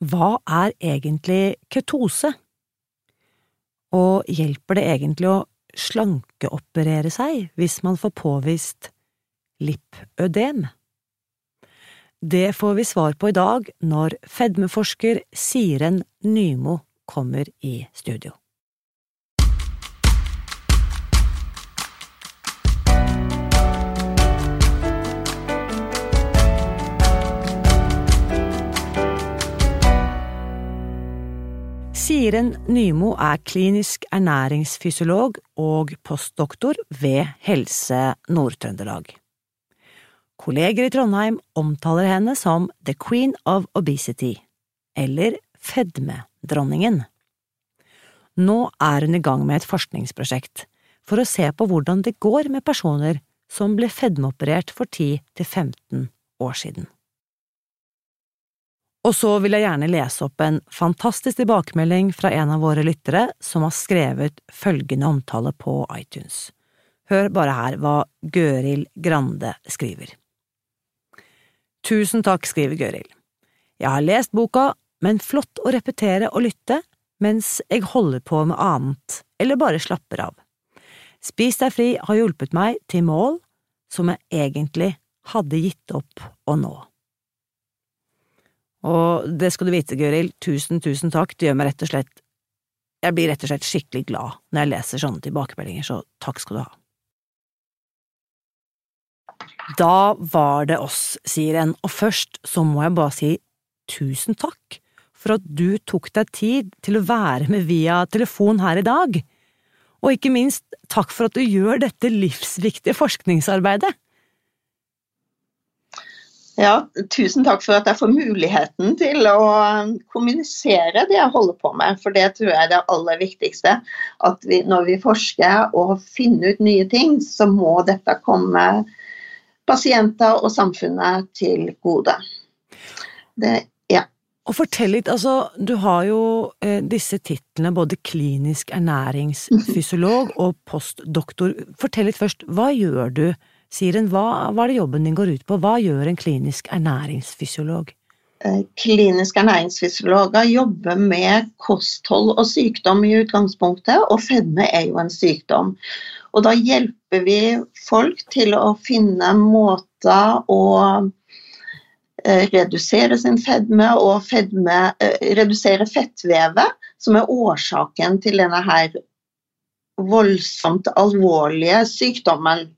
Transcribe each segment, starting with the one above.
Hva er egentlig ketose? Og hjelper det egentlig å slankeoperere seg hvis man får påvist lipødem? Det får vi svar på i dag når fedmeforsker Siren Nymo kommer i studio. Siren Nymo er klinisk ernæringsfysiolog og postdoktor ved Helse Nord-Trøndelag. Kolleger i Trondheim omtaler henne som The Queen of Obesity, eller fedmedronningen. Nå er hun i gang med et forskningsprosjekt for å se på hvordan det går med personer som ble fedmeoperert for 10–15 år siden. Og så vil jeg gjerne lese opp en fantastisk tilbakemelding fra en av våre lyttere som har skrevet følgende omtale på iTunes. Hør bare her hva Gøril Grande skriver. Tusen takk, skriver Gøril. Jeg har lest boka, men flott å repetere og lytte mens jeg holder på med annet, eller bare slapper av. Spis deg fri har hjulpet meg til mål som jeg egentlig hadde gitt opp å nå. Og det skal du vite, Gøril, tusen, tusen takk, det gjør meg rett og slett… Jeg blir rett og slett skikkelig glad når jeg leser sånne tilbakemeldinger, så takk skal du ha. Da var det oss, sier en, og først så må jeg bare si tusen takk for at du tok deg tid til å være med via telefon her i dag, og ikke minst takk for at du gjør dette livsviktige forskningsarbeidet. Ja, tusen takk for at jeg får muligheten til å kommunisere det jeg holder på med. For det tror jeg er det aller viktigste. At vi, når vi forsker og finner ut nye ting, så må dette komme pasienter og samfunnet til gode. Det, ja. Og fortell litt, altså du har jo eh, disse titlene både klinisk ernæringsfysiolog og postdoktor. Fortell litt først, hva gjør du? Siren, hva, hva er det jobben din går ut på? Hva gjør en klinisk ernæringsfysiolog? klinisk kliniske ernæringsfysiologer jobber med kosthold og sykdom i utgangspunktet, og fedme er jo en sykdom. Og da hjelper vi folk til å finne måter å eh, redusere sin fedme og fedme, eh, redusere fettvevet, som er årsaken til denne her voldsomt alvorlige sykdommen.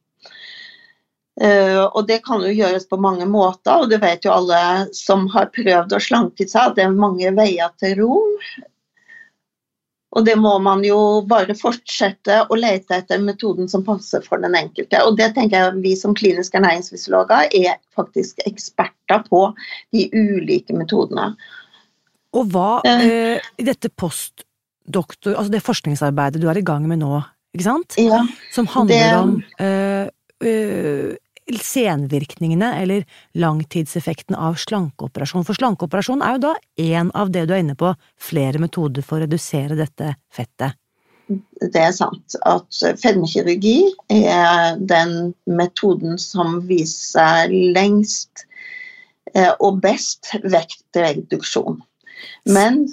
Uh, og det kan jo gjøres på mange måter, og det vet jo alle som har prøvd å slanke seg, at det er mange veier til Rom. Og det må man jo bare fortsette å lete etter metoden som passer for den enkelte. Og det tenker jeg vi som kliniske ernæringsfysiologer er faktisk eksperter på, de ulike metodene. Og hva uh, i dette postdoktor, altså det forskningsarbeidet du er i gang med nå, ikke sant? Ja, som handler det... om uh, senvirkningene eller langtidseffekten av slankeoperasjon. For slankeoperasjon er jo da én av det du er inne på, flere metoder for å redusere dette fettet. Det er sant at fedmekirurgi er den metoden som viser lengst eh, og best vektreduksjon. Men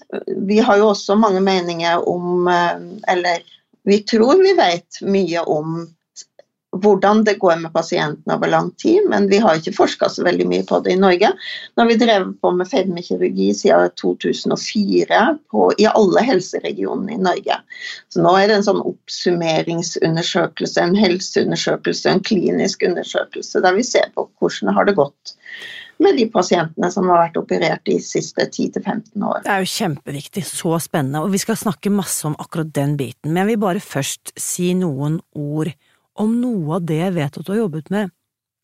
vi har jo også mange meninger om eh, Eller vi tror vi vet mye om hvordan det går med pasientene over lang tid, men vi har ikke forska så veldig mye på det i Norge. Nå har vi drevet på med fedmekirurgi siden 2004 på, i alle helseregionene i Norge. Så nå er det en sånn oppsummeringsundersøkelse, en helseundersøkelse, en klinisk undersøkelse der vi ser på hvordan det har gått med de pasientene som har vært operert de siste 10-15 år. Det er jo kjempeviktig, så spennende, og vi skal snakke masse om akkurat den biten, men jeg vil bare først si noen ord om noe av det jeg vet at du har jobbet med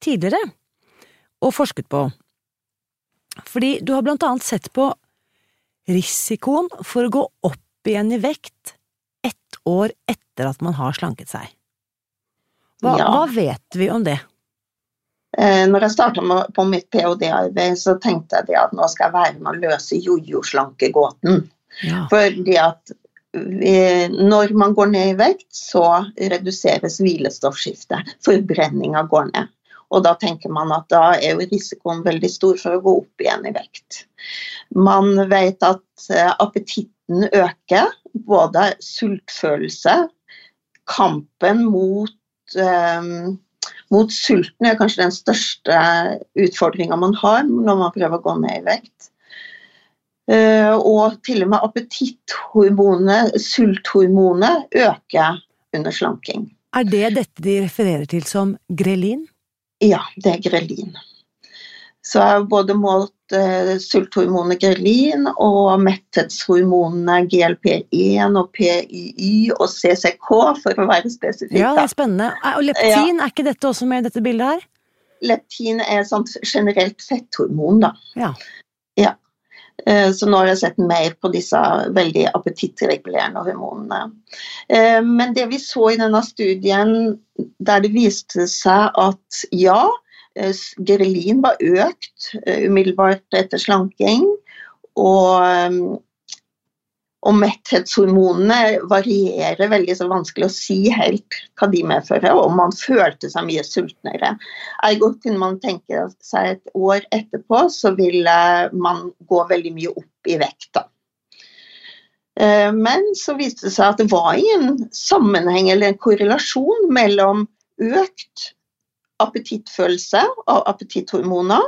tidligere, og forsket på. Fordi du har blant annet sett på risikoen for å gå opp igjen i vekt ett år etter at man har slanket seg. Hva, ja. hva vet vi om det? Eh, når jeg starta på mitt ph.d.-arbeid, så tenkte jeg at nå skal jeg være med å løse jojo-slankegåten. Ja. Fordi at når man går ned i vekt, så reduseres hvilestoffskiftet. Forbrenninga går ned. Og da tenker man at da er jo risikoen veldig stor for å gå opp igjen i vekt. Man vet at eh, appetitten øker, både sultfølelse, kampen mot um, mot sulten er kanskje den største utfordringa man har når man prøver å gå ned i vekt. Uh, og til og med appetitthormonet, sulthormonet, øker under slanking. Er det dette de refererer til som grelin? Ja, det er grelin. Så jeg har både målt eh, sulthormonet grelin og metthetshormonene GLP1 og PYY og CCK, for å være spesifikk. Ja, det er spennende. Og leptin, ja. er ikke dette også med i dette bildet her? Leptin er sånt generelt fetthormon, da. Ja. ja. Eh, så nå har jeg sett mer på disse veldig appetittregulerende hormonene. Eh, men det vi så i denne studien, der det viste seg at ja, grelin var økt eh, umiddelbart etter slanking. Og, eh, og metthetshormonene varierer veldig, så vanskelig å si helt hva de medfører. Og man følte seg mye sultnere. Ergo kunne man tenke seg et år etterpå, så ville man gå veldig mye opp i vekt. da. Men så viste det seg at det var ingen sammenheng eller en korrelasjon mellom økt appetittfølelse av appetitthormoner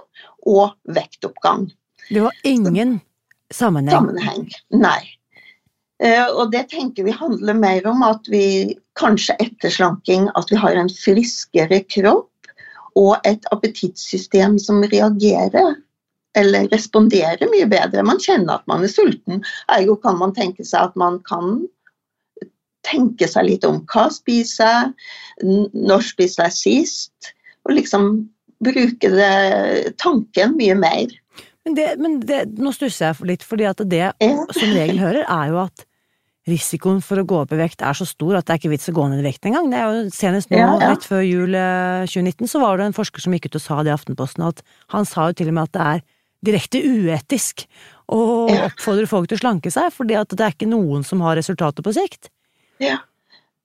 og vektoppgang. Det var ingen sammenheng? Sammenheng, nei. Eh, og det tenker vi handler mer om at vi kanskje etter slanking at vi har en friskere kropp og et appetittsystem som reagerer eller responderer mye bedre. Man kjenner at man er sulten. Ergo kan man tenke seg at man kan tenke seg litt om hva spiser jeg, når spiser jeg sist, og liksom bruke det, tanken mye mer. Men, det, men det, nå stusser jeg litt, fordi at det som regel hører, er jo at risikoen for å gå opp i vekt er så stor at det er ikke vits å gå ned i vekt engang. Det er jo Senest nå, ja, ja. rett før jul 2019, eh, så var det en forsker som gikk ut og sa det i Aftenposten, at han sa jo til og med at det er direkte uetisk å oppfordre folk til å slanke seg, fordi at det er ikke noen som har resultater på sikt. Ja.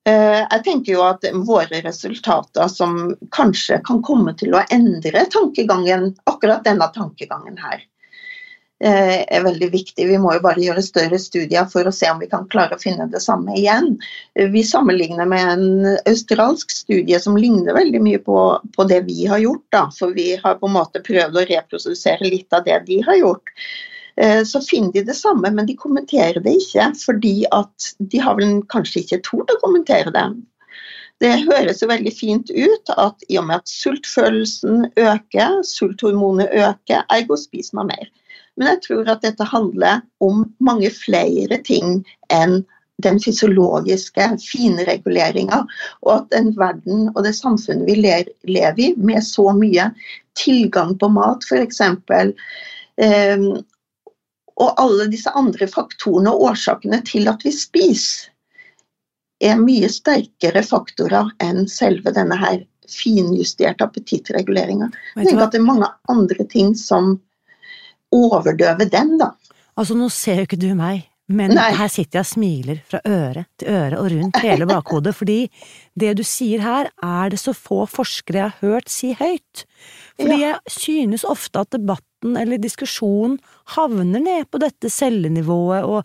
Eh, jeg tenker jo at våre resultater som kanskje kan komme til å endre tankegangen, akkurat denne tankegangen her, er veldig viktig. Vi må jo bare gjøre større studier for å se om vi kan klare å finne det samme igjen. Vi sammenligner med en australsk studie som ligner veldig mye på, på det vi har gjort. Da. For vi har på en måte prøvd å reprodusere litt av det de har gjort. Eh, så finner de det samme, men de kommenterer det ikke. Fordi at de har vel kanskje ikke tort å kommentere det. Det høres jo veldig fint ut at i og med at sultfølelsen øker, sulthormonet øker, ergo spiser man mer. Men jeg tror at dette handler om mange flere ting enn den fysiologiske finreguleringa, og at den verden og det samfunnet vi lever i, med så mye tilgang på mat, f.eks. Eh, og alle disse andre faktorene og årsakene til at vi spiser, er mye sterkere faktorer enn selve denne her finjusterte appetittreguleringa. Jeg tenker at det er mange andre ting som overdøver den, da. Altså, nå ser jo ikke du meg, men Nei. her sitter jeg og smiler fra øre til øre og rundt hele bakhodet, fordi det du sier her, er det så få forskere jeg har hørt si høyt. Fordi ja. jeg synes ofte at debatten eller diskusjonen havner ned på dette cellenivået og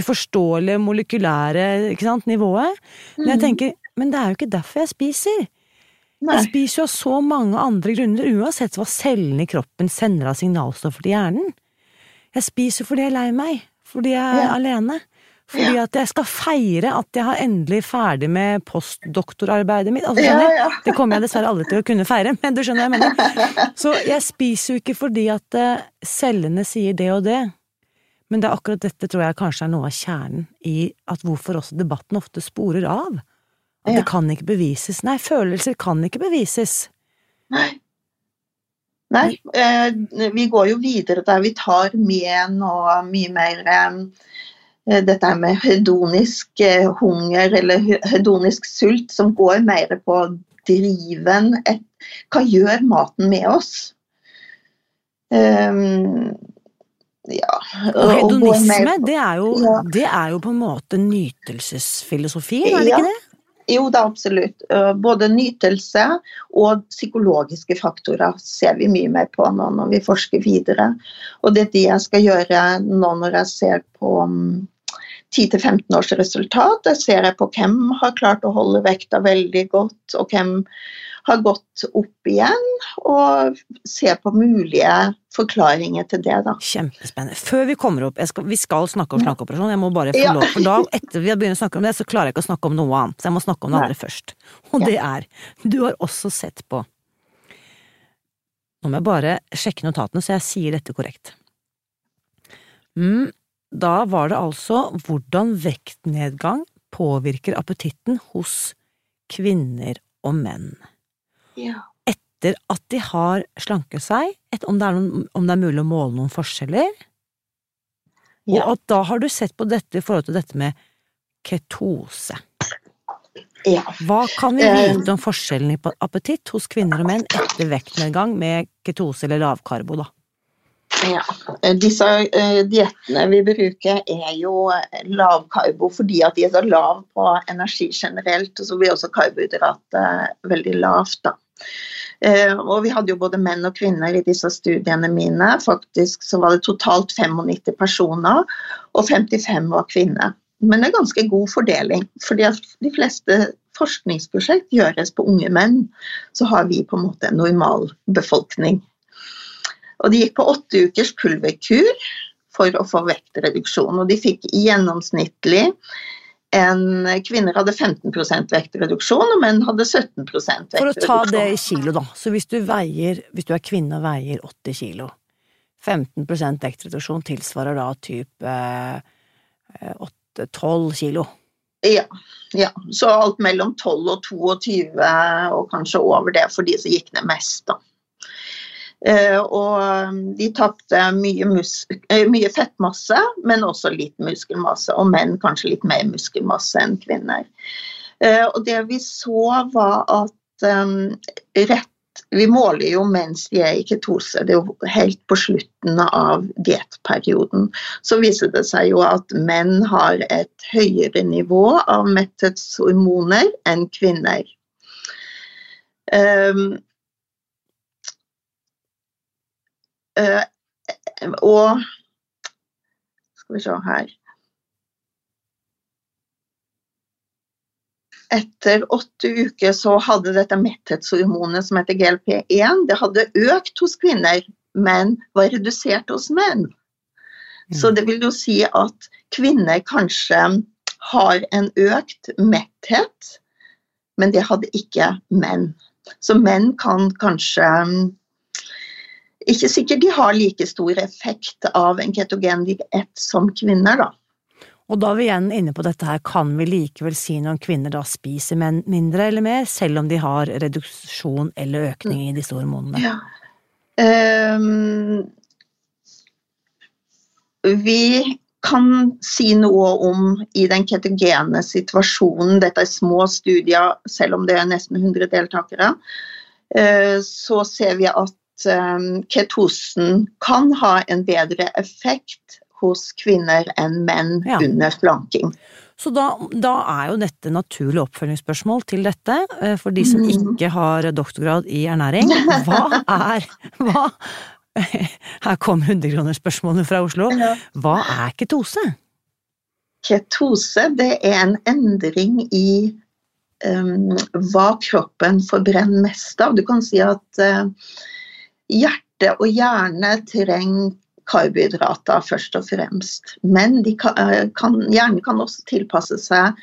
uforståelige molekylære sant, nivået. Men jeg mhm. tenker, men det er jo ikke derfor jeg spiser. Jeg spiser jo av så mange andre grunner, uansett hva cellene i kroppen sender av signalstoffer til hjernen. Jeg spiser fordi jeg er lei meg, fordi jeg er ja. alene. Fordi at jeg skal feire at jeg har endelig ferdig med postdoktorarbeidet mitt. Altså, ja, ja. Det kommer jeg dessverre aldri til å kunne feire, men du skjønner hva jeg mener. Så jeg spiser jo ikke fordi at eh, cellene sier det og det. Men det er akkurat dette tror jeg kanskje er noe av kjernen i at hvorfor også debatten ofte sporer av. At ja. det kan ikke bevises. Nei, følelser kan ikke bevises. Nei. Nei, eh, vi går jo videre der vi tar med noe mye mer eh, Eh, dette med hedonisk hunger eller hedonisk sult, som går mer på driven. Et, hva gjør maten med oss? Um, ja. Og hedonisme, det er, jo, ja. det er, jo, på en måte nytelsesfilosofien, er det ja. ikke det? Jo da absolutt. Eh, både nytelse og psykologiske faktorer ser vi mye mer på nå når vi forsker videre. Og det er det jeg skal gjøre nå når jeg ser på 10-15 mm, års resultat. Jeg ser på hvem har klart å holde vekta veldig godt, og hvem har gått opp igjen, og se på mulige forklaringer til det. da. Kjempespennende. Før vi kommer opp, skal, vi skal snakke om slankeoperasjon, jeg må bare få lov, for da, etter vi har begynt å snakke om det, så klarer jeg ikke å snakke om noe annet, så jeg må snakke om det andre først. Og det er, du har også sett på Nå må jeg bare sjekke notatene, så jeg sier dette korrekt. Mm, da var det altså hvordan vektnedgang påvirker appetitten hos kvinner og menn. Ja. Etter at de har slanket seg, om det, noen, om, det er mulig å måle noen forskjeller. Ja. Og at da har du sett på dette i forhold til dette med ketose. Ja. Hva kan vi eh. vite om forskjellen i appetitt hos kvinner og menn etter vektnedgang med ketose eller lavkarbo, da? Ja, Disse uh, diettene vi bruker er jo lavkarbo fordi at de er så lav på energi generelt. Og så blir også karbohydratet veldig lavt. da. Og Vi hadde jo både menn og kvinner i disse studiene mine. Faktisk så var det totalt 95 personer, og 55 var kvinner. Men det er ganske god fordeling. fordi at de fleste forskningsprosjekt gjøres på unge menn. Så har vi på en måte en normal befolkning. Og de gikk på åtte ukers pulverkur for å få vektreduksjon. Og de fikk gjennomsnittlig en Kvinner hadde 15% vektreduksjon, og menn hadde 17 vektreduksjon. For å ta det i kilo, da. Så hvis du, veier, hvis du er kvinne og veier 80 kilo, 15 vektreduksjon tilsvarer da type eh, 8-12 kilo. Ja, ja. Så alt mellom 12 og 22, og kanskje over det for de som gikk ned mest, da. Eh, og um, de tapte mye, eh, mye, fettmasse, men også litt muskelmasse. Og menn kanskje litt mer muskelmasse enn kvinner. Eh, og det vi så, var at um, rett vi måler jo mens de er i ketose, det er jo helt på slutten av diettperioden. Så viser det seg jo at menn har et høyere nivå av metthetshormoner enn kvinner. Um, Uh, og Skal vi se her Etter åtte uker så hadde dette metthetshormonet som heter GLP1, det hadde økt hos kvinner, men var redusert hos menn. Så mm. det vil jo si at kvinner kanskje har en økt metthet, men det hadde ikke menn. Så menn kan kanskje ikke sikkert de har like stor effekt av en ketogen diett som kvinner, da. Og da er vi igjen inne på dette her, kan vi likevel si noe om kvinner da spiser mindre eller mer, selv om de har reduksjon eller økning i disse hormonene? Ja. Um, vi kan si noe om i den ketogene situasjonen, dette er små studier, selv om det er nesten 100 deltakere, uh, så ser vi at ketosen kan ha en bedre effekt hos kvinner enn menn ja. under slanking. Så da, da, er jo dette naturlig oppfølgingsspørsmål til dette, eh, for de som mm. ikke har doktorgrad i ernæring. Hva er hva, Her kom 100-kronersspørsmålet fra Oslo. Hva er ketose? Ketose det er en endring i um, hva kroppen forbrenner mest av. Du kan si at uh, Hjerte og hjerne trenger karbohydrater først og fremst. Men kan, eh, kan, hjernen kan også tilpasse seg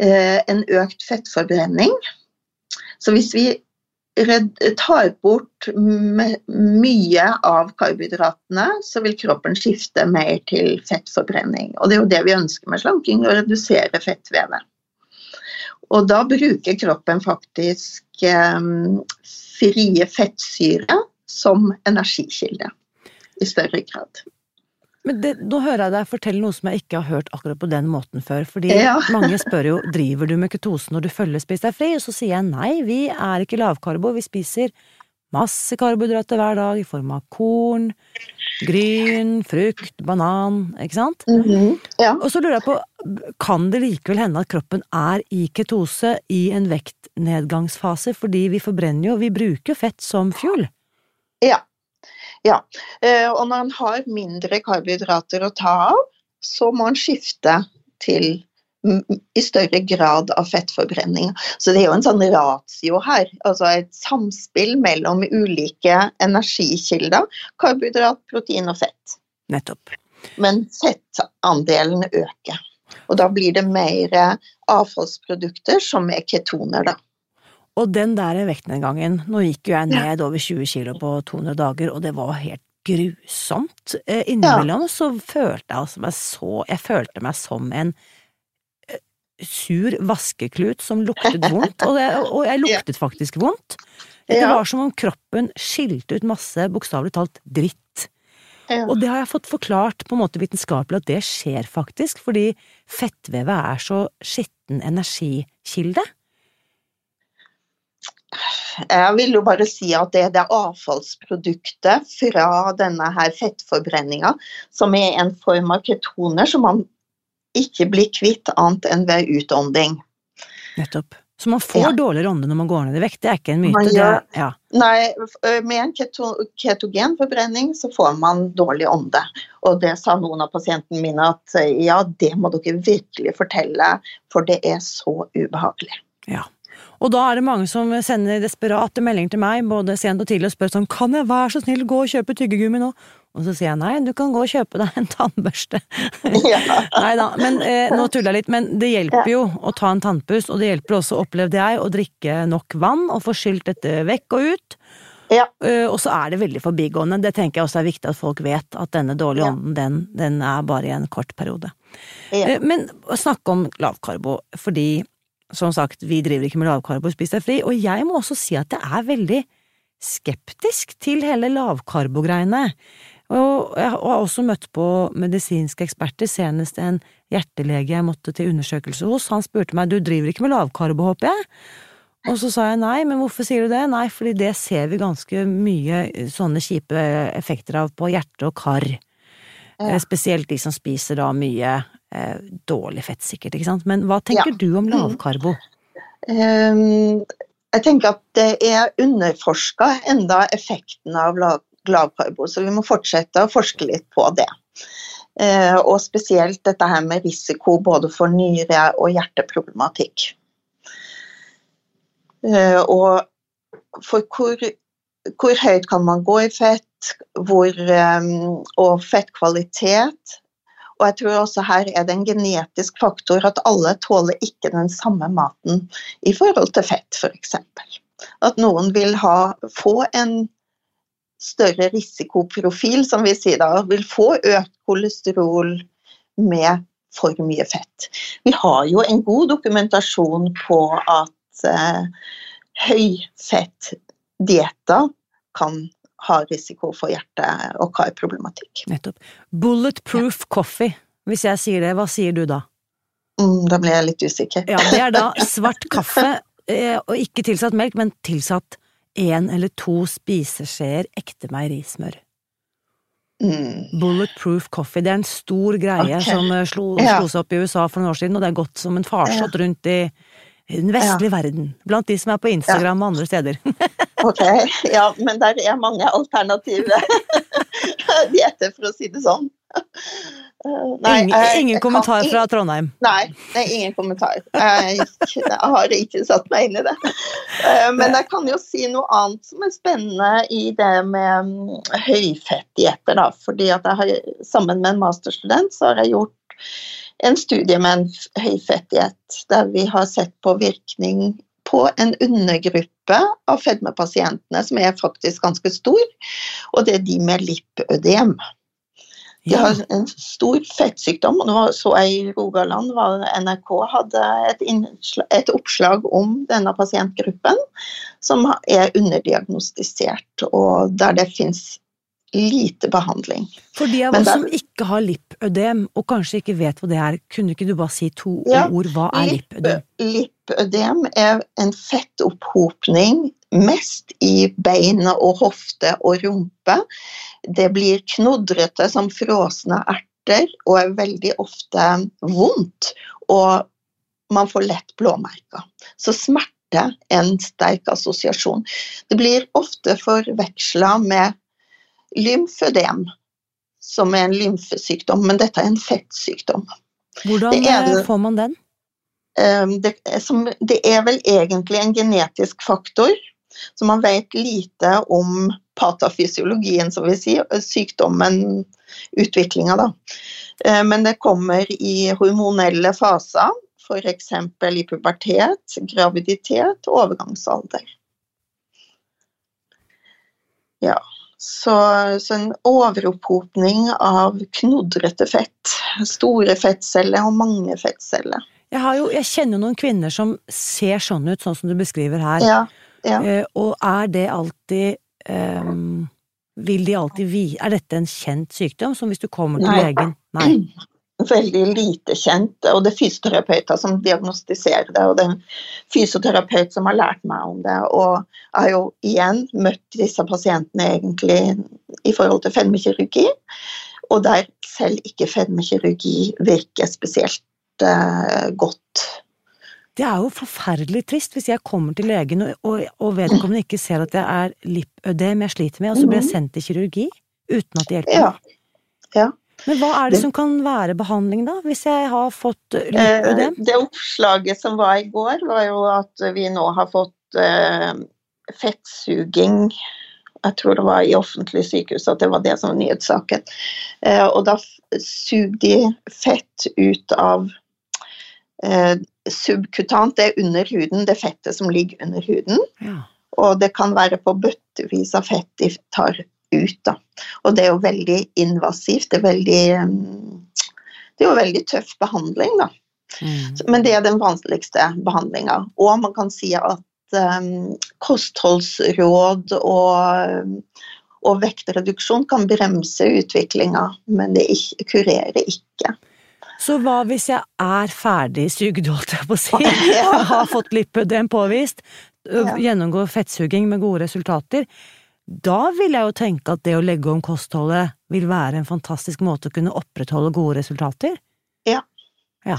eh, en økt fettforbrenning. Så hvis vi tar bort mye av karbohydratene, så vil kroppen skifte mer til fettforbrenning. Og det er jo det vi ønsker med slanking, å redusere fettvevet. Og da bruker kroppen faktisk eh, frie fettsyre som energikilde i større grad. Men det, Nå hører jeg deg fortelle noe som jeg ikke har hørt akkurat på den måten før. fordi ja. mange spør jo driver du med ketose når du følger Spis deg fri, og så sier jeg nei, vi er ikke lavkarbo, vi spiser masse karbohydrater hver dag i form av korn, gryn, frukt, banan, ikke sant? Mm -hmm. ja. Og så lurer jeg på, kan det likevel hende at kroppen er i ketose i en vektnedgangsfase, fordi vi forbrenner jo, vi bruker fett som fuel? Ja. ja. Eh, og når en har mindre karbohydrater å ta av, så må en skifte til i større grad av fettforbrenning. Så det er jo en sånn ratio her. Altså et samspill mellom ulike energikilder. Karbohydrat, protein og fett. Nettopp. Men fettandelen øker. Og da blir det mer avfallsprodukter som er ketoner, da. Og den der vektnedgangen, nå gikk jo jeg ned over 20 kilo på 200 dager, og det var helt grusomt. Eh, innimellom ja. så følte jeg meg så Jeg følte meg som en sur vaskeklut som luktet vondt, og, det, og jeg luktet faktisk vondt. Det var som om kroppen skilte ut masse, bokstavelig talt, dritt. Og det har jeg fått forklart på en måte vitenskapelig at det skjer faktisk, fordi fettvevet er så skitten energikilde. Jeg vil jo bare si at det er det avfallsproduktet fra denne her fettforbrenninga som er en form av ketoner som man ikke blir kvitt annet enn ved utånding. Nettopp. Så man får ja. dårligere ånde når man går ned i vekt, det er ikke en myte? Gjør, det, ja. Nei, med en keto, ketogenforbrenning så får man dårlig ånde. Og det sa noen av pasientene mine at ja, det må dere virkelig fortelle, for det er så ubehagelig. Ja. Og da er det mange som sender desperate meldinger til meg, både sent og tidlig, og spør sånn kan jeg være så snill gå og kjøpe tyggegummi nå? Og så sier jeg nei, du kan gå og kjøpe deg en tannbørste. Ja. nei da, men eh, nå tuller jeg litt. Men det hjelper jo å ta en tannpust, og det hjelper også, opplevde jeg, å drikke nok vann og få skylt dette vekk og ut. Ja. Uh, og så er det veldig forbigående. Det tenker jeg også er viktig at folk vet, at denne dårlige ja. ånden, den, den, er bare i en kort periode. Ja. Uh, men snakk om lavkarbo, fordi som sagt, vi driver ikke med lavkarbo, spis deg fri, og jeg må også si at jeg er veldig skeptisk til hele lavkarbogreiene. Og jeg har også møtt på medisinske eksperter, senest en hjertelege jeg måtte til undersøkelse hos. Han spurte meg du driver ikke med lavkarbo, håper jeg? Og så sa jeg nei, men hvorfor sier du det? Nei, fordi det ser vi ganske mye sånne kjipe effekter av på hjerte og kar. Ja. Eh, spesielt de som spiser da mye eh, dårlig fett, sikkert, ikke sant. Men hva tenker ja. du om lavkarbo? Um, jeg tenker at det er underforska enda effekten av lav lavkarbo, så vi må fortsette å forske litt på det. Uh, og spesielt dette her med risiko både for nyre- og hjerteproblematikk. Uh, og for hvor, hvor, høyt kan man gå i fett, hvor, um, og fettkvalitet. Og jeg tror også her er det en genetisk faktor at alle tåler ikke den samme maten i forhold til fett, f.eks. At noen vil ha, få en større risikoprofil, som vi sier da, vil få økt kolesterol med for mye fett. Vi har jo en god dokumentasjon på at eh, høyfettdietter kan ha risiko for hjerte- og karproblematikk. Nettopp. Bulletproof ja. coffee, hvis jeg sier det, hva sier du da? Mm, da blir jeg litt usikker. Ja, Det er da svart kaffe, eh, og ikke tilsatt melk, men tilsatt én eller to spiseskjeer ekte meierismør. Mm. Bulletproof coffee, det er en stor greie okay. som eh, slo, ja. slo, seg opp i USA for noen år siden, og det er gått som en farsott ja. rundt i den vestlige ja. verden. Blant de som er på Instagram og andre steder. ok, ja, men der er mange alternative dietter, for å si det sånn. Nei, ingen, ingen kommentar fra Trondheim? Nei, er ingen kommentar. Jeg, jeg, har ikke satt meg inn i det. Eh, men jeg kan jo si noe annet som er spennende i det med mm, høyfettdietter. Fordi at jeg har, sammen med en masterstudent så har jeg gjort en studie med en høyfettdiett der vi har sett på virkning på en undergruppe av fedmepasientene som er faktisk ganske stor, og det er de med lipødem. De har en stor fettsykdom. og nå så jeg i Rogaland var NRK hadde et, et, oppslag om denne pasientgruppen, som er underdiagnostisert, og der det fins lite behandling. For de av oss som ikke har lipødem, og kanskje ikke vet hva det er, kunne ikke du bare si to ja, ord? Hva er lipødem? Lipødem er en fettopphopning mest i beina og hofte og rumpe. Det blir knodrete som frosne erter og er veldig ofte vondt. Og man får lett blåmerker. Så smerte er en sterk assosiasjon. Det blir ofte forveksla med lymfødem, som er en lymfesykdom, men dette er en fettsykdom. Hvordan er eh, får man den? Um, det, som, det er vel egentlig en genetisk faktor, så man vet lite om patafysiologien, som vi sier, sykdommen, utviklinga, da. Eh, Men det kommer i hormonelle faser, f.eks. i pubertet, graviditet og overgangsalder. Ja, så, så en overopphopning av knodrete fett. Store fettceller og mange fettceller. Jeg, har jo, jeg kjenner noen kvinner som ser sånn ut, sånn som du beskriver her. Ja, ja. Eh, og er det alltid um, Vil de alltid vi... Er dette en kjent sykdom, som hvis du kommer til Nei. legen Nei. Veldig lite kjent, og det er fysioterapeuter som diagnostiserer det, og det er en fysioterapeut som har lært meg om det, og jeg har jo igjen møtt disse pasientene egentlig i forhold til fedmekirurgi, og der selv ikke fedmekirurgi virker spesielt eh, godt. Det er jo forferdelig trist hvis jeg kommer til legen og, og, og vedkommende ikke ser at det er lipødem jeg sliter med, og så blir jeg sendt til kirurgi uten at det hjelper. Ja. ja. Men hva er det som kan være behandling, da, hvis jeg har fått eh, lipødem? Det oppslaget som var i går, var jo at vi nå har fått eh, fettsuging Jeg tror det var i offentlig sykehus at det var det som var nyhetssaken. Eh, og da suger de fett ut av subkutant, det er under huden, det fettet som ligger under huden. Ja. Og det kan være på bøttevis av fett de tar ut. Da. Og det er jo veldig invasivt. Det er, veldig, mm, det er jo veldig tøff behandling, da. Mm. Men det er den vanskeligste behandlinga. Og man kan si at um, kostholdsråd og, og vektreduksjon kan bremse utviklinga, men det ikke, kurerer ikke. Så hva hvis jeg er ferdig sugd, holdt jeg på å si, Ja. har fått lipødem påvist, Ja. gjennomgår fettsuging med gode resultater, da vil jeg jo tenke at det å legge om kostholdet vil være en fantastisk måte å kunne opprettholde gode resultater. Ja,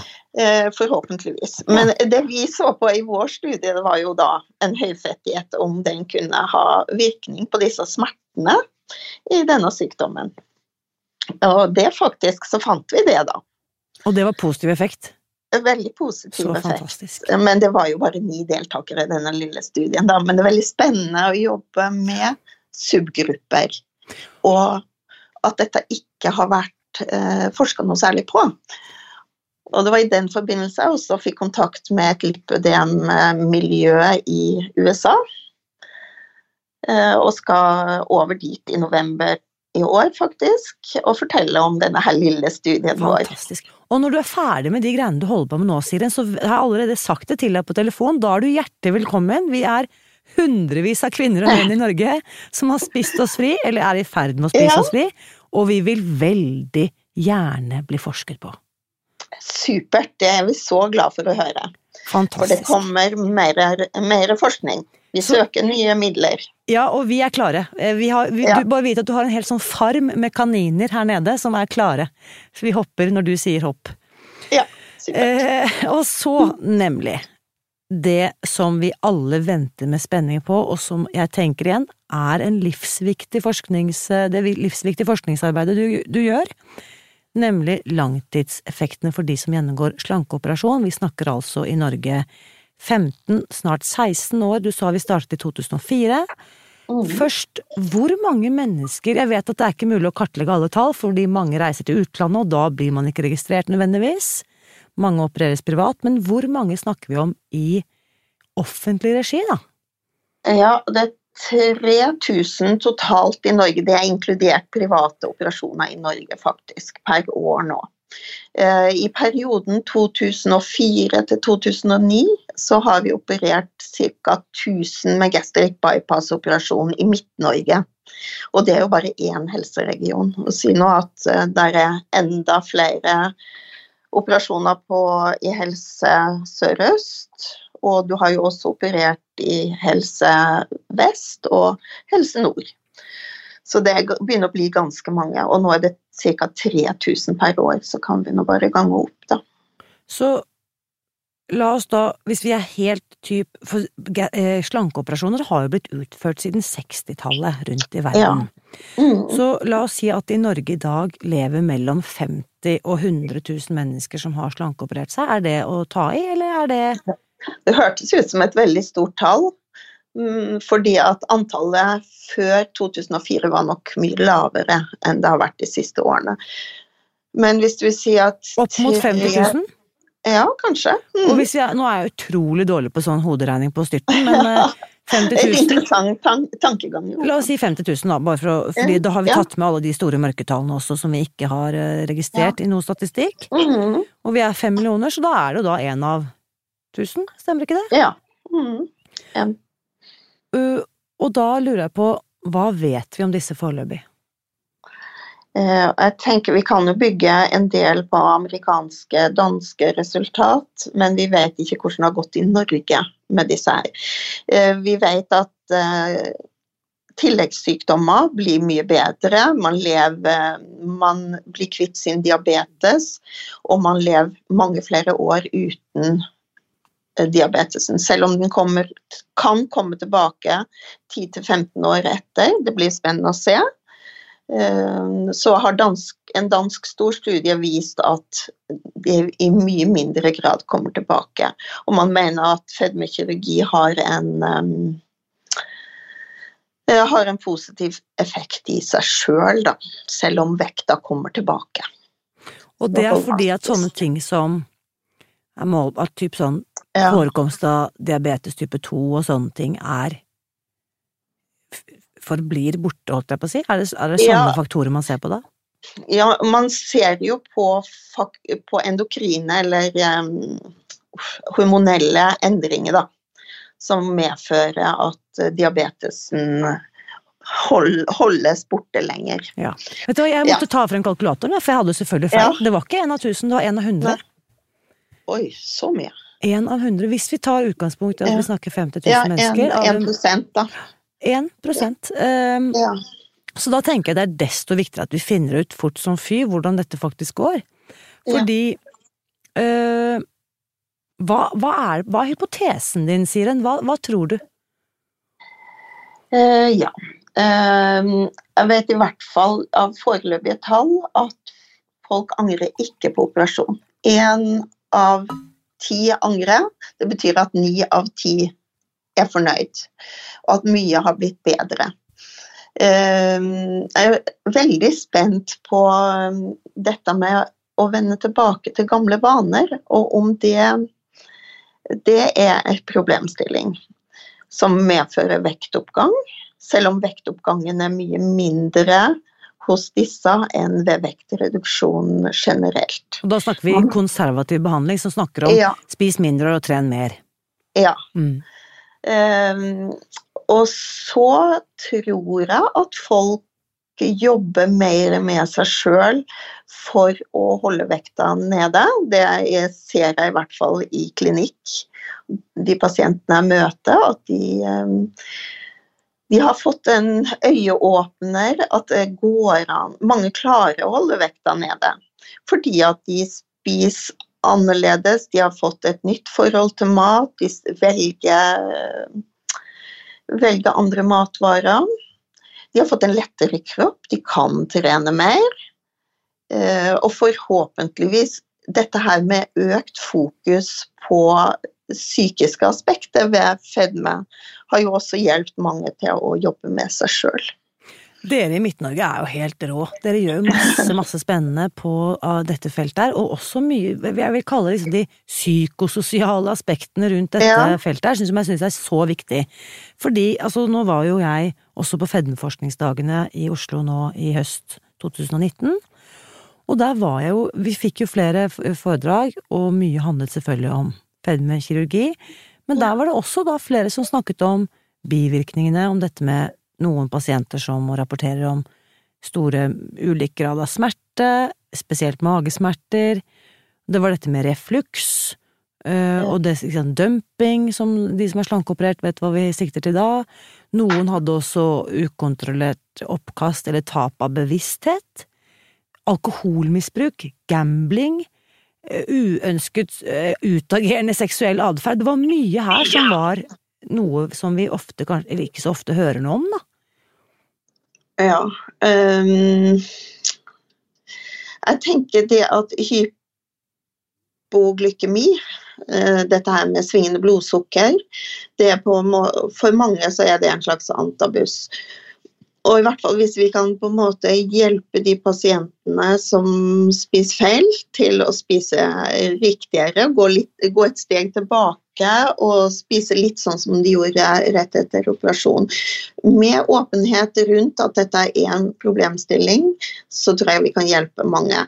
forhåpentligvis. Men det vi så på i vår studie, det var jo da en høyfettighet, om den kunne ha virkning på disse smertene i denne sykdommen. Og det faktisk, så fant vi det, da. Og det var positiv effekt. Veldig positiv Så effekt. fantastisk. Men det var jo bare ni deltakere i denne lille studien, da. Men det er veldig spennende å jobbe med subgrupper. Og at dette ikke har vært eh, forska noe særlig på. Og det var i den forbindelse jeg også fikk kontakt med et lipødem-miljø i USA. Eh, og skal over dit i november i år, faktisk, og fortelle om denne her lille studien vår. Fantastisk. Og når du er ferdig med de greiene du holder på med nå, Siren, så har jeg allerede sagt det til deg på telefon, da er du hjertelig velkommen. Vi er hundrevis av kvinner og menn i Norge som har spist oss fri, eller er i ferd med å spise Ja. oss fri, og vi vil veldig gjerne bli forsket på. Supert, det er vi så glad for å høre. For det kommer mer, mer forskning. Vi søker nye midler. Ja, og vi er klare. Eh, Vi har, vi, Ja. Du bare vite at du har en hel sånn farm med kaniner her nede som er klare. Så vi hopper når du sier hopp. Ja, supert. Eh, og så, nemlig, det som vi alle venter med spenning på, og som jeg tenker igjen, er en livsviktig forsknings, det livsviktige forskningsarbeidet du, du gjør, nemlig langtidseffektene for de som gjennomgår slankeoperasjon. Vi snakker altså i Norge 15, snart 16 år, du sa vi startet i 2004. Mm. Først, hvor mange mennesker Jeg vet at det er ikke mulig å kartlegge alle tall, fordi mange reiser til utlandet, og da blir man ikke registrert nødvendigvis. Mange opereres privat, men hvor mange snakker vi om i offentlig regi, da? Ja, det er 3000 totalt i Norge. Det er inkludert private operasjoner i Norge, faktisk, per år nå. Eh, I perioden 2004 til 2009 så har vi operert ca. 1000 med gastric bypass-operasjon i Midt-Norge. Og det er jo bare én helseregion. Og si nå at det er enda flere operasjoner på, i Helse Sør-Øst. Og du har jo også operert i Helse Vest og Helse Nord. Så det begynner å bli ganske mange. Og nå er det ca. 3000 per år, så kan vi nå bare gange opp, da. Så la oss da, hvis vi er helt typ For eh, slankeoperasjoner har jo blitt utført siden 60-tallet rundt i verden. Mm. Så la oss si at i Norge i dag lever mellom 50 og 100 000 mennesker som har slankeoperert seg. Er det å ta i, eller er det Det hørtes ut som et veldig stort tall, mm, fordi at antallet før 2004 var nok mye lavere enn det har vært de siste årene. Men hvis du vil si at opp mot 50 000? Ja, kanskje. Mm. jeg, nå er jeg utrolig dårlig på sånn hoderegning på styrten, men eh, 50 000 interessant tan tankegang. jo. La oss si 50 000, da, bare for fordi Ja, da har vi tatt med alle de store mørketallene også som vi ikke har registrert registrert i noe statistikk. Mhm. Og vi er fem millioner, så da er det jo da én av tusen, stemmer ikke det? Ja. Mhm. Uh, og da lurer jeg på, hva vet vi om disse foreløpig? Eh, Jeg tenker Vi kan jo bygge en del på amerikanske, danske resultat, men vi vet ikke hvordan det har gått i Norge med disse her. Eh, Vi vet at eh, tilleggssykdommer blir mye bedre. Man, lever, man blir kvitt sin diabetes, og man lever mange flere år uten diabetesen. Selv om den kommer, kan komme tilbake 10-15 år etter. Det blir spennende å se. Eh, Så har dansk, en dansk stor studie vist at det i mye mindre grad kommer tilbake. Og man mener at fedmekirurgi har en um, har en positiv effekt i seg sjøl, selv, selv om vekta kommer tilbake. Og det er fordi at sånne ting som er målbart, typ sånn Ja. forekomst av diabetes type 2 og sånne ting er forblir borte, holdt jeg på å si? Er det, er det sånne Ja. faktorer man ser på da? Ja, man ser jo på, på endokrine eller um, hormonelle endringer, da, som medfører at eh, diabetesen hold, holdes borte lenger. Vet du hva, jeg måtte ta frem kalkulatoren, for jeg hadde selvfølgelig feil. Det var ikke én av tusen, det var én av hundre. Oi, så mye. Én av hundre, hvis vi tar utgangspunkt i at vi snakker 50 000 Ja, en, mennesker. Ja, en en- prosent, da. En prosent. Um, Ja. Så da tenker jeg det er desto viktigere at vi finner ut fort som fy hvordan dette faktisk går. Fordi øh, hva, hva, er, hva er hypotesen din, Siren? Hva, hva tror du? Uh, ja. Uh, jeg vet i hvert fall av foreløpige tall at folk angrer ikke på operasjon. Én av ti angrer. Det betyr at ni av ti er fornøyd, og at mye har blitt bedre. Eh, jeg er veldig spent på eh, dette med å vende tilbake til gamle vaner, og om det, det er en problemstilling som medfører vektoppgang selv om vektoppgangen er mye mindre hos disse enn ved vektreduksjon generelt. Og da snakker vi konservativ behandling, som snakker om Ja, spis mindre og tren mer. ja. Mm. Ehm, og så tror jeg at folk jobber mer med seg sjøl for å holde vekta nede. Det jeg ser jeg i hvert fall i klinikk. De pasientene jeg møter, at de ehm, de har fått en øyeåpner at det går an. Mange klarer å holde vekta nede fordi at de spiser annerledes, de har fått et nytt forhold til mat, de velger, velger andre matvarer. De har fått en lettere kropp, de kan trene mer. Eh, Og forhåpentligvis dette her med økt fokus på psykiske aspekter ved fedme har jo også hjulpet mange til å jobbe med seg sjøl. Dere i Midt-Norge er jo helt rå. Dere gjør jo masse, masse spennende på av dette feltet her, og også mye Jeg vil kalle det liksom de psykososiale aspektene rundt dette Ja. feltet her, som jeg syns er så viktig. Fordi altså, nå var jo jeg også på fedmeforskningsdagene i Oslo nå i høst 2019. Og der var jeg jo Vi fikk jo flere foredrag, og mye handlet selvfølgelig om fedmekirurgi. Men der var det også da flere som snakket om bivirkningene, om dette med noen pasienter som rapporterer om store ulik grad av smerte, spesielt magesmerter. Det var dette med refluks, øh, og det, liksom, dumping, som de som er slankeoperert vet hva vi sikter til da. Noen hadde også ukontrollert oppkast eller tap av bevissthet. alkoholmisbruk, gambling, eh, uønsket uh, utagerende seksuell atferd. Det var mye her som var noe som vi ofte, eller ikke så ofte, hører noe om, da. Ja. Um, jeg tenker det at hypoglykemi, uh, dette her med svingende blodsukker, det på, for mange så er det en slags antabus. Og i hvert fall hvis vi kan på en måte hjelpe de pasientene som spiser feil, til å spise riktigere, gå, litt, gå et steg tilbake og spise litt sånn som de gjorde rett etter operasjon. Med åpenhet rundt at dette er en problemstilling, så tror jeg vi kan hjelpe mange.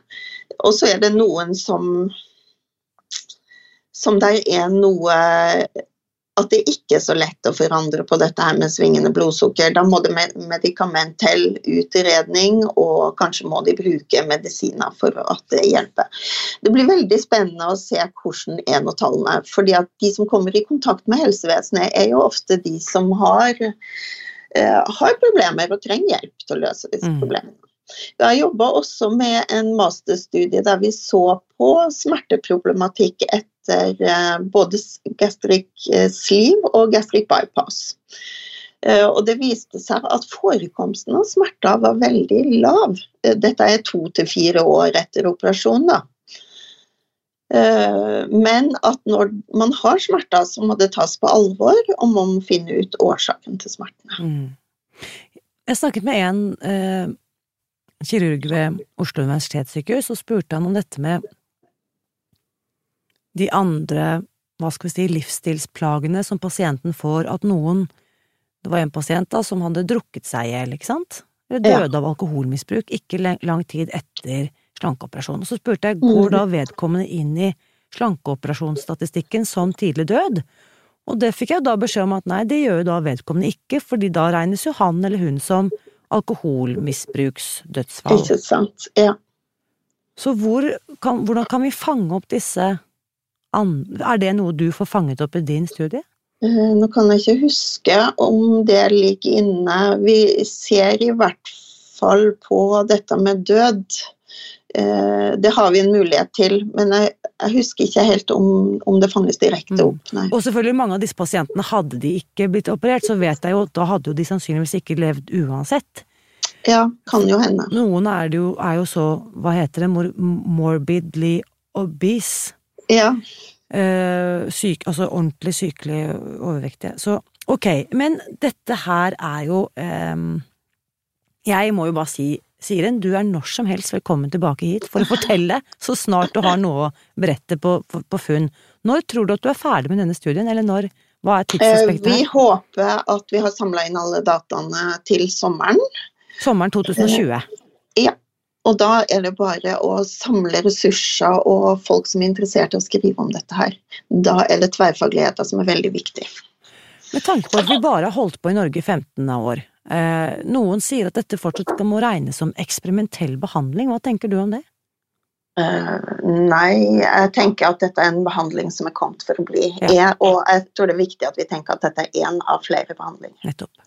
Og så er det noen som som der er noe at det ikke er så lett å forandre på dette her med svingende blodsukker. Da må det medikament til utredning, og kanskje må de bruke medisiner for at det hjelper. Det blir veldig spennende å se hvordan er fordi at de som kommer i kontakt med helsevesenet, er jo ofte de som har, uh, har problemer og trenger hjelp til å løse disse mm. problemene. Vi har jobba også med en masterstudie der vi så på smerteproblematikk etter eh, både gastric eh, sleeve og gastric bypass. Og det viste seg at forekomsten av smerter var veldig lav. Dette er to til fire år etter operasjonen. da. Men at når man har smerter, så må det tas på alvor, og man må finne ut årsaken til smertene. Mm. Jeg snakket med en eh, kirurg ved Oslo universitetssykehus og spurte han om dette med de andre, hva skal vi si, livsstilsplagene som pasienten får, at noen Det var en pasient da som hadde drukket seg i hjel, ikke sant? Eller døde ja. av alkoholmisbruk ikke lang tid etter slankeoperasjon. Og så spurte jeg, går da mm. vedkommende inn i slankeoperasjonsstatistikken som tidlig død? Og det fikk jeg da beskjed om at nei, det gjør jo da vedkommende ikke, fordi da regnes jo han eller hun som alkoholmisbruksdødsfall. Ikke sant, ja. Så hvor kan, hvordan kan vi fange opp disse er det noe du får fanget opp i din studie? Eh, nå kan jeg ikke huske om det ligger inne. Vi ser i hvert fall på dette med død. Eh, det har vi en mulighet til, men jeg, jeg husker ikke helt om, om det fanges direkte mm. opp. Nei. Og selvfølgelig mange av disse pasientene, hadde de ikke blitt operert, så vet jeg jo at da hadde jo de sannsynligvis ikke levd uansett. Ja, kan jo hende. Noen er, jo, er jo så, hva heter det, morbidly obese. Ja. Uh, syk, altså ordentlig sykelig overvektige. Så ok, men dette her er jo um, Jeg må jo bare si, Siren, du er når som helst velkommen tilbake hit for å fortelle så snart du har noe å berette på, på, på funn. Når tror du at du er ferdig med denne studien, eller når? Hva er tidsaspektet? Vi håper at vi har samla inn alle dataene til sommeren. Sommeren 2020? Ja. Og da er det bare å samle ressurser og folk som er interessert i å skrive om dette her. Da er det tverrfagligheter som er veldig viktig. Med tanke på at vi bare har holdt på i Norge i 15 år. Eh, noen sier at dette fortsatt må regnes som eksperimentell behandling. Hva tenker du om det? Uh, nei, jeg tenker at dette er en behandling som er kommet for å bli. Ja. Og jeg tror det er viktig at vi tenker at dette er én av flere behandlinger. Nettopp.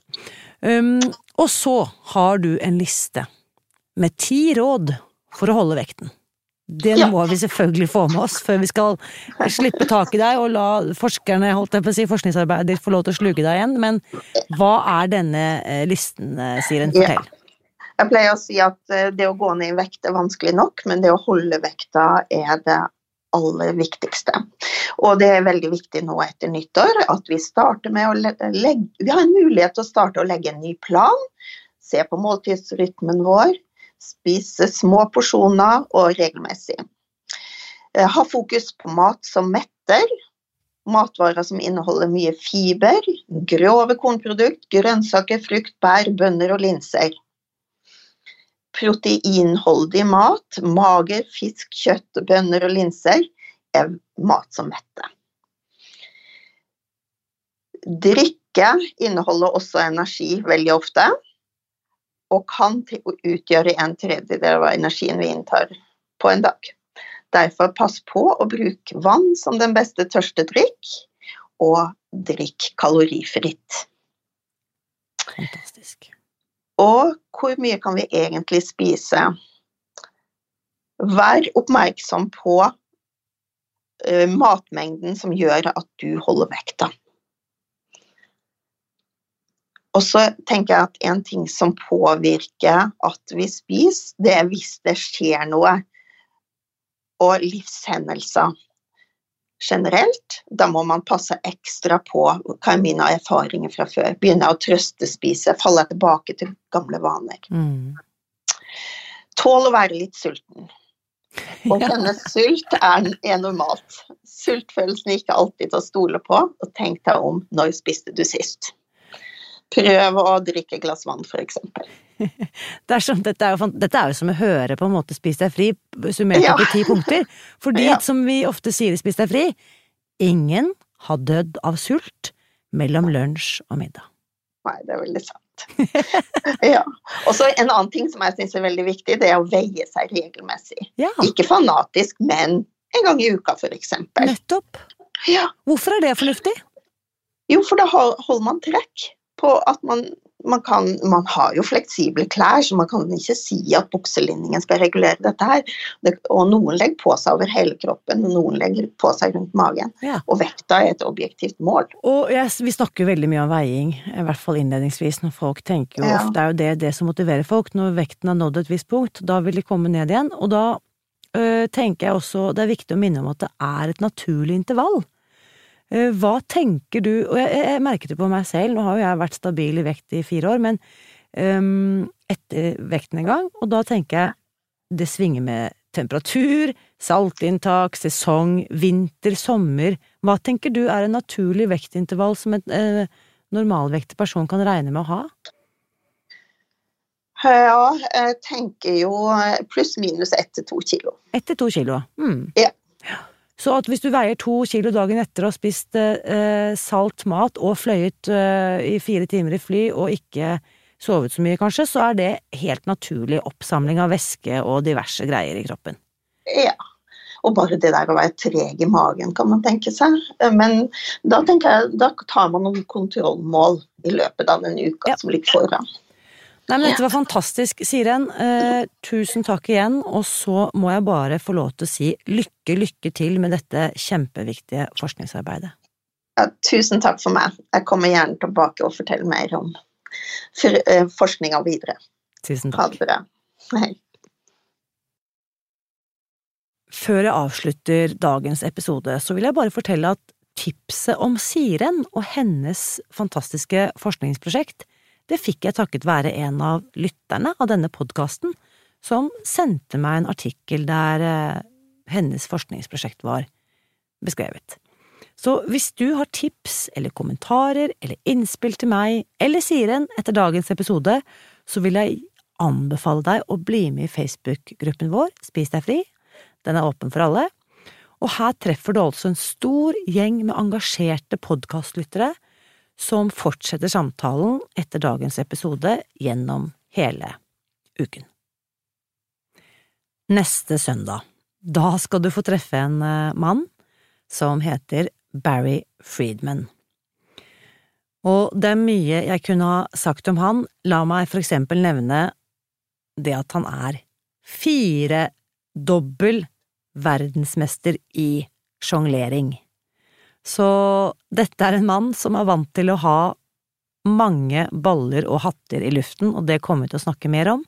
Um, og så har du en liste med ti råd for å holde vekten. Det ja. må vi selvfølgelig få med oss før vi skal slippe tak i deg og la forskerne, holdt jeg på å si, forskningsarbeidet få lov til å sluke deg igjen. Men hva er denne eh, listen, eh, Siren? Fortell. Ja. Jeg pleier å si at eh, det å gå ned i vekt er vanskelig nok, men det å holde vekta er det aller viktigste. Og det er veldig viktig nå etter nyttår at vi starter med å legge Vi har en mulighet til å starte å legge en ny plan. Se på måltidsrytmen vår Spise små porsjoner og regelmessig. Eh, ha fokus på mat som metter. Matvarer som inneholder mye fiber, grove kornprodukt, grønnsaker, frukt, bær, bønner og linser. Proteinholdig mat, mager, fisk, kjøtt, bønner og linser er mat som metter. Drikke inneholder også energi veldig ofte og kan utgjøre en tredjedel av energien vi inntar på en dag. Derfor pass på å bruke vann som den beste tørstedrikk, og drikk kalorifritt. Fantastisk. Og hvor mye kan vi egentlig spise? Vær oppmerksom på uh, matmengden som gjør at du holder vekta. Og så tenker jeg at en ting som påvirker at vi spiser, det er hvis det skjer noe. Og livshendelser generelt. Da må man passe ekstra på hva er mine erfaringer fra før. Begynner jeg å trøstespise, faller jeg tilbake til gamle vaner. Mm. Tål å være litt sulten. Og kjenne denne sult er, er, normalt. Sultfølelsen er ikke alltid til å stole på. Og tenk deg om når spiste du sist. Prøv å drikke et glass vann, f.eks. Det sånn, dette, er jo, dette er jo som å høre på en måte Spis deg fri summert ja. opp i ti punkter. Fordi, ja. som vi ofte sier i Spis deg fri, ingen har dødd av sult mellom lunsj og middag. Nei, det er veldig sant. ja. Og så en annen ting som jeg syns er veldig viktig, det er å veie seg regelmessig. Ja. Ikke fanatisk, men en gang i uka, for eksempel. Nettopp. Ja. Hvorfor er det fornuftig? Jo, for da holder man trekk på at man, man, kan, man har jo fleksible klær, så man kan ikke si at bukselinningen skal regulere dette her. Det, og noen legger på seg over hele kroppen, noen legger på seg rundt magen. Ja. Og vekta er et objektivt mål. Og yes, Vi snakker veldig mye om veiing, i hvert fall innledningsvis, når folk tenker jo ja. ofte er jo det, det som motiverer folk. Når vekten har nådd et visst punkt, da vil de komme ned igjen. Og da øh, tenker jeg også det er viktig å minne om at det er et naturlig intervall. Eh, hva tenker du, og jeg, jeg, merket det på meg selv, nå har jo jeg vært stabil i vekt i fire år, men um, etter vekten en gang, og da tenker jeg det svinger med temperatur, saltinntak, sesong, vinter, sommer. Hva tenker du er en naturlig vektintervall som en eh, normalvektig person kan regne med å ha? Ja, jeg tenker jo pluss-minus ett til to kilo. Ett til to kilo. Mm. Ja. Så at hvis du veier to kilo dagen etter å ha spist eh, salt mat og fløyet eh, i fire timer i fly og ikke sovet så mye, kanskje, så er det helt naturlig oppsamling av væske og diverse greier i kroppen. Ja. Og bare det der å være treg i magen, kan man tenke seg. Men da jeg, da tar man noen kontrollmål i løpet av den uka ja. som ligger foran. Nei, men Dette var fantastisk, Siren. Eh, tusen takk igjen. Og så må jeg bare få lov til å si lykke, lykke til med dette kjempeviktige forskningsarbeidet. Ja, tusen takk for meg. Jeg kommer gjerne tilbake og forteller mer om eh, forskninga videre. Tusen takk. Ha det bra. Hei. Før jeg avslutter dagens episode, så vil jeg bare fortelle at tipset om Siren og hennes fantastiske forskningsprosjekt det fikk jeg takket være en av lytterne av denne podkasten, som sendte meg en artikkel der eh, hennes forskningsprosjekt var beskrevet. Så hvis du har tips eller kommentarer eller innspill til meg eller Siren etter dagens episode, så vil jeg anbefale deg å bli med i Facebook-gruppen vår Spis deg fri. Den er åpen for alle. Og her treffer du altså en stor gjeng med engasjerte podkastlyttere som fortsetter samtalen etter dagens episode gjennom hele uken. Neste søndag, da skal du få treffe en eh, mann som heter Barry Friedman. Og det er mye jeg kunne ha sagt om han, la meg for eksempel nevne det at han er firedobbel verdensmester i sjonglering. Så dette er en mann som er vant til å ha mange baller og hatter i luften, og det kommer vi til å snakke mer om,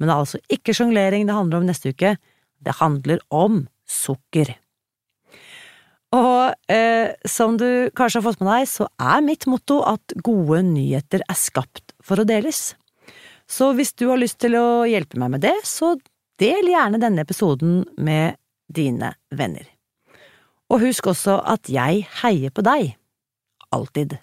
men det er altså ikke sjonglering det handler om neste uke, det handler om sukker. Og eh, som du kanskje har fått med deg, så er mitt motto at gode nyheter er skapt for å deles. Så hvis du har lyst til å hjelpe meg med det, så del gjerne denne episoden med dine venner. Og husk også at jeg heier på deg. Alltid.